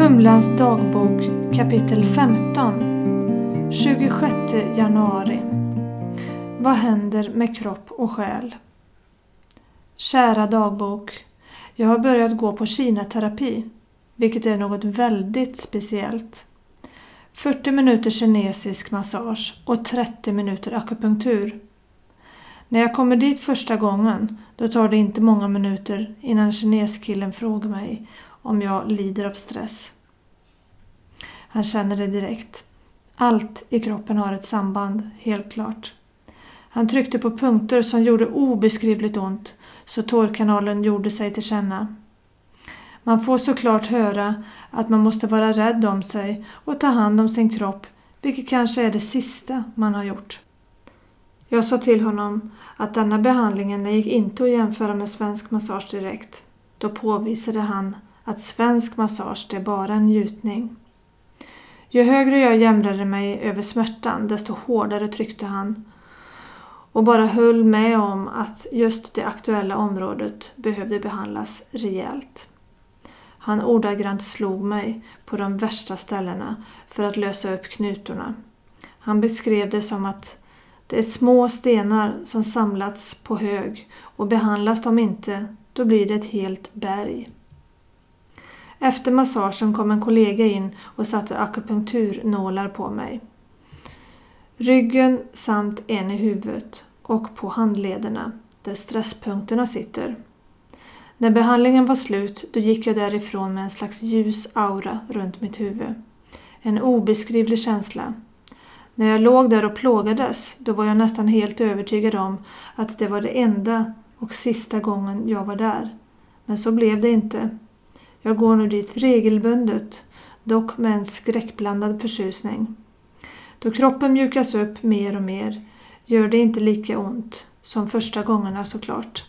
Humlans dagbok kapitel 15 26 januari Vad händer med kropp och själ? Kära dagbok. Jag har börjat gå på kinaterapi, vilket är något väldigt speciellt. 40 minuter kinesisk massage och 30 minuter akupunktur. När jag kommer dit första gången, då tar det inte många minuter innan kineskillen frågar mig om jag lider av stress. Han känner det direkt. Allt i kroppen har ett samband, helt klart. Han tryckte på punkter som gjorde obeskrivligt ont så tårkanalen gjorde sig till känna. Man får såklart höra att man måste vara rädd om sig och ta hand om sin kropp, vilket kanske är det sista man har gjort. Jag sa till honom att denna behandlingen gick inte att jämföra med svensk massage direkt. Då påvisade han att svensk massage är bara en njutning. Ju högre jag jämrade mig över smärtan desto hårdare tryckte han och bara höll med om att just det aktuella området behövde behandlas rejält. Han ordagrant slog mig på de värsta ställena för att lösa upp knutorna. Han beskrev det som att det är små stenar som samlats på hög och behandlas de inte, då blir det ett helt berg. Efter massagen kom en kollega in och satte akupunkturnålar på mig. Ryggen samt en i huvudet och på handlederna där stresspunkterna sitter. När behandlingen var slut då gick jag därifrån med en slags ljus aura runt mitt huvud. En obeskrivlig känsla. När jag låg där och plågades då var jag nästan helt övertygad om att det var det enda och sista gången jag var där. Men så blev det inte. Jag går nu dit regelbundet, dock med en skräckblandad förtjusning. Då kroppen mjukas upp mer och mer gör det inte lika ont som första gångerna såklart.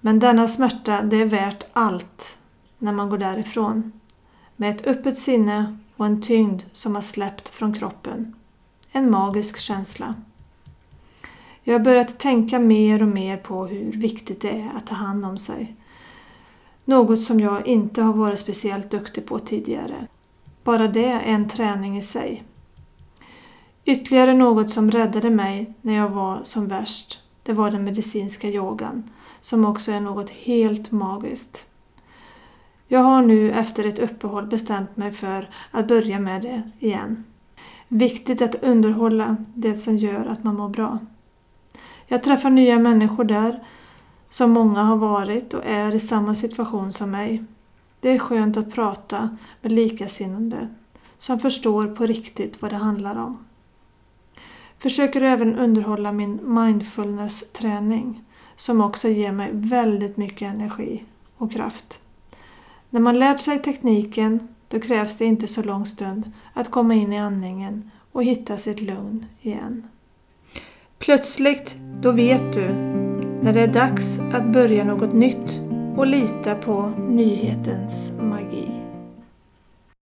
Men denna smärta, det är värt allt när man går därifrån. Med ett öppet sinne och en tyngd som har släppt från kroppen. En magisk känsla. Jag har börjat tänka mer och mer på hur viktigt det är att ta hand om sig. Något som jag inte har varit speciellt duktig på tidigare. Bara det är en träning i sig. Ytterligare något som räddade mig när jag var som värst, det var den medicinska yogan, som också är något helt magiskt. Jag har nu efter ett uppehåll bestämt mig för att börja med det igen. Viktigt att underhålla det som gör att man mår bra. Jag träffar nya människor där, som många har varit och är i samma situation som mig. Det är skönt att prata med likasinnande som förstår på riktigt vad det handlar om. Försöker även underhålla min mindfulness-träning som också ger mig väldigt mycket energi och kraft. När man lärt sig tekniken då krävs det inte så lång stund att komma in i andningen och hitta sitt lugn igen. Plötsligt, då vet du när det är dags att börja något nytt och lita på nyhetens